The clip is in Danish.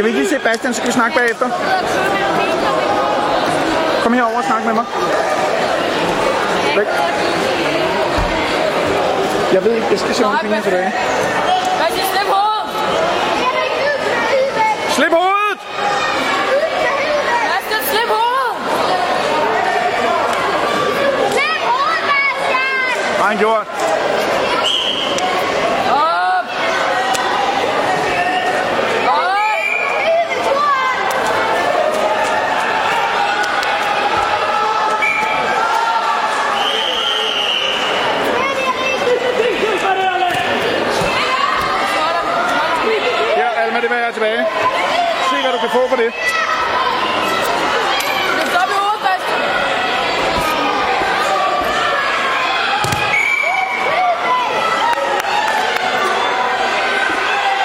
Skal vi ikke lige se Bastian, så kan vi snakke bagefter? Kom herover og snak med mig. Væk. Jeg ved ikke, jeg skal se, om jeg tilbage. Bastian, slip hovedet! Slip hovedet! Bastian, slip hovedet! Har han gjort? Alma, det var jeg tilbage. Se, hvad du kan få for det.